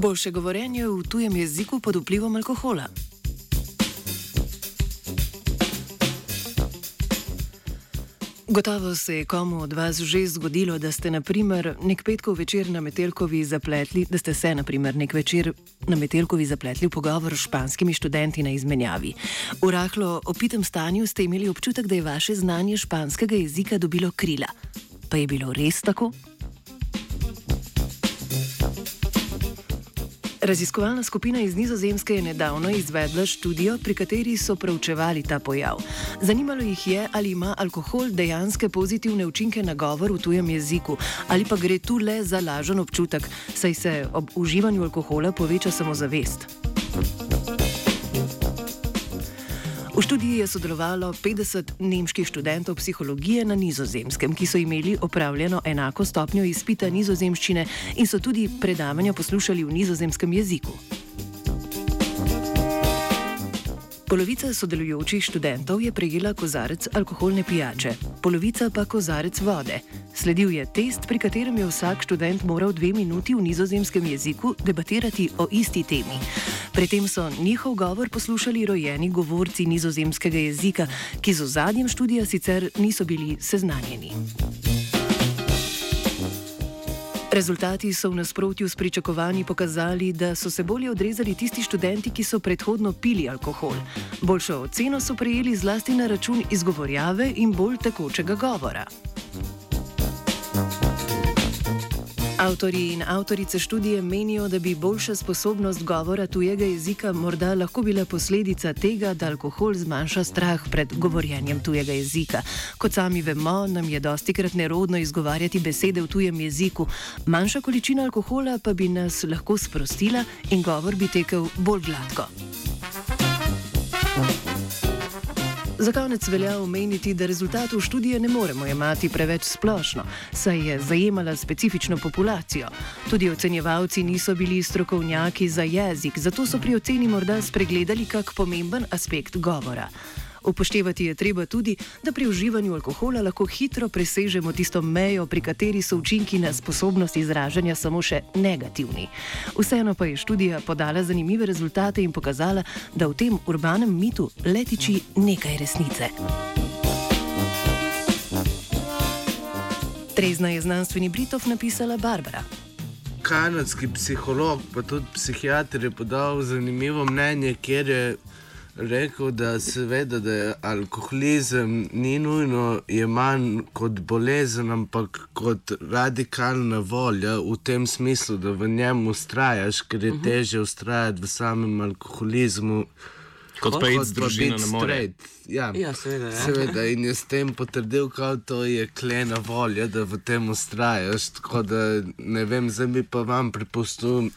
Boljše govorjenje v tujem jeziku pod vplivom alkohola. Gotovo se je komu od vas že zgodilo, da ste naprimer nek petkov večer na Metelkovi zapletli, da ste se naprimer nek večer na Metelkovi zapletli v pogovor s španskimi študenti na izmenjavi. V rahlo opitem stanju ste imeli občutek, da je vaše znanje španskega jezika dobilo krila. Pa je bilo res tako? Raziskovalna skupina iz Nizozemske je nedavno izvedla študijo, pri kateri so preučevali ta pojav. Zanimalo jih je, ali ima alkohol dejanske pozitivne učinke na govor v tujem jeziku, ali pa gre tu le za lažen občutek, saj se ob uživanju alkohola poveča samozavest. V študiji je sodelovalo 50 nemških študentov psihologije na nizozemskem, ki so imeli opravljeno enako stopnjo izpita nizozemščine in so tudi predavanja poslušali v nizozemskem jeziku. Polovica sodelujočih študentov je prejela kozarec alkoholne pijače, polovica pa kozarec vode. Sledil je test, pri katerem je vsak študent moral dve minuti v nizozemskem jeziku debatirati o isti temi. Pri tem so njihov govor poslušali rojeni govorci nizozemskega jezika, ki z ozadjem študija sicer niso bili seznanjeni. Rezultati so v nasprotju s pričakovanji pokazali, da so se bolje odrezali tisti študenti, ki so predhodno pili alkohol. Boljšo oceno so prejeli zlasti na račun izgovorjave in bolj tekočega govora. Avtori in avtorice študije menijo, da bi boljša sposobnost govora tujega jezika morda lahko bila posledica tega, da alkohol zmanjša strah pred govorjenjem tujega jezika. Kot sami vemo, nam je dosti krat nerodno izgovarjati besede v tujem jeziku, manjša količina alkohola pa bi nas lahko sprostila in govor bi tekel bolj gladko. Za konec velja omeniti, da rezultatov študije ne moremo jemati preveč splošno, saj je zajemala specifično populacijo. Tudi ocenjevalci niso bili strokovnjaki za jezik, zato so pri oceni morda spregledali kak pomemben aspekt govora. Upoštevati je treba tudi, da pri uživanju alkohola lahko hitro presežemo tisto mejo, pri kateri so učinki na sposobnost izražanja samo še negativni. Vseeno pa je študija podala zanimive rezultate in pokazala, da v tem urbanem mitu letiči nekaj resnice. Trezna je znanstveni Britov napisala Barbara. Kanadski psiholog, pa tudi psihiater je podal zanimivo mnenje, kjer je rekel, da seveda, da je alkoholizem ni nujno manj kot bolezen, ampak kot radikalna volja v tem smislu, da v njem ustrajaš, ker je uh mhm. -huh. teže ustrajati v samem alkoholizmu. Kot pa iz družine na more. Ja, ja, seveda, ja. seveda. In je s tem potrdil, da to je klena volja, da v tem ustrajaš. Tako da ne vem, zdaj bi pa vam pripustil